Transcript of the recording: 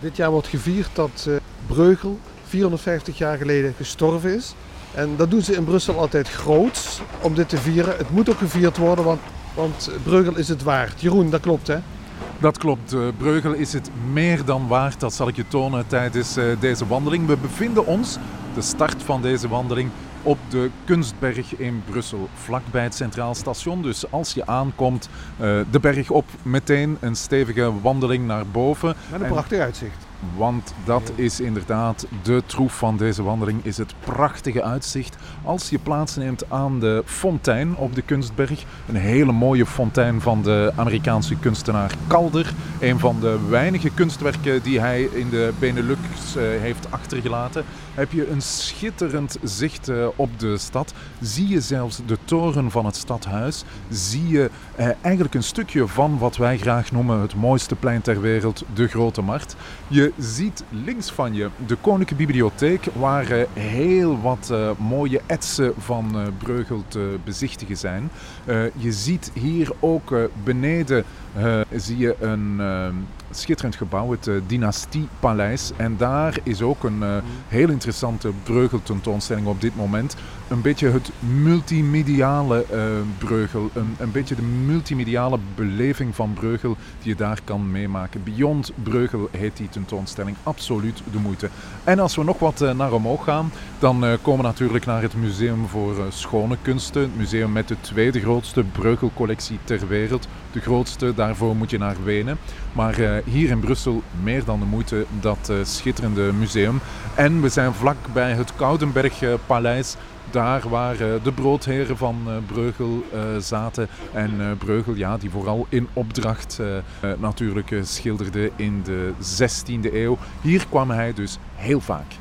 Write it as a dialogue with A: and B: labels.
A: Dit jaar wordt gevierd dat uh, Breugel 450 jaar geleden gestorven is. En dat doen ze in Brussel altijd groot om dit te vieren. Het moet ook gevierd worden, want, want Breugel is het waard. Jeroen, dat klopt hè?
B: Dat klopt. Uh, Breugel is het meer dan waard. Dat zal ik je tonen tijdens uh, deze wandeling. We bevinden ons, de start van deze wandeling, op de Kunstberg in Brussel, vlakbij het Centraal Station. Dus als je aankomt, uh, de berg op, meteen een stevige wandeling naar boven.
A: Met een prachtig uitzicht.
B: Want dat is inderdaad de troef van deze wandeling, is het prachtige uitzicht. Als je plaatsneemt aan de fontein op de Kunstberg, een hele mooie fontein van de Amerikaanse kunstenaar Calder. Een van de weinige kunstwerken die hij in de Benelux uh, heeft achtergelaten. Heb je een schitterend zicht uh, op de stad. Zie je zelfs de toren van het stadhuis. Zie je uh, eigenlijk een stukje van wat wij graag noemen het mooiste plein ter wereld, de Grote Markt. Je ziet links van je de Koninklijke Bibliotheek, waar uh, heel wat uh, mooie etsen van uh, Breugel te bezichtigen zijn. je ziet hier ook beneden zie je een schitterend gebouw, het Dynastiepaleis. En daar is ook een heel interessante Breugel tentoonstelling op dit moment. Een beetje het multimediale Breugel, een, een beetje de multimediale beleving van Breugel die je daar kan meemaken. Beyond Breugel heet die tentoonstelling absoluut de moeite. En als we nog wat eh, naar omhoog gaan, dan eh, komen we natuurlijk naar het Museum voor eh, Schone Kunsten. Het museum met de tweede grootste breugelcollectie ter wereld. De grootste, daarvoor moet je naar Wenen. Maar hier in Brussel meer dan de moeite, dat schitterende museum. En we zijn vlak bij het Koudenberg-paleis daar waar de broodheren van Breugel zaten. En Breugel, ja, die vooral in opdracht natuurlijk schilderde in de 16e eeuw. Hier kwam hij dus heel vaak.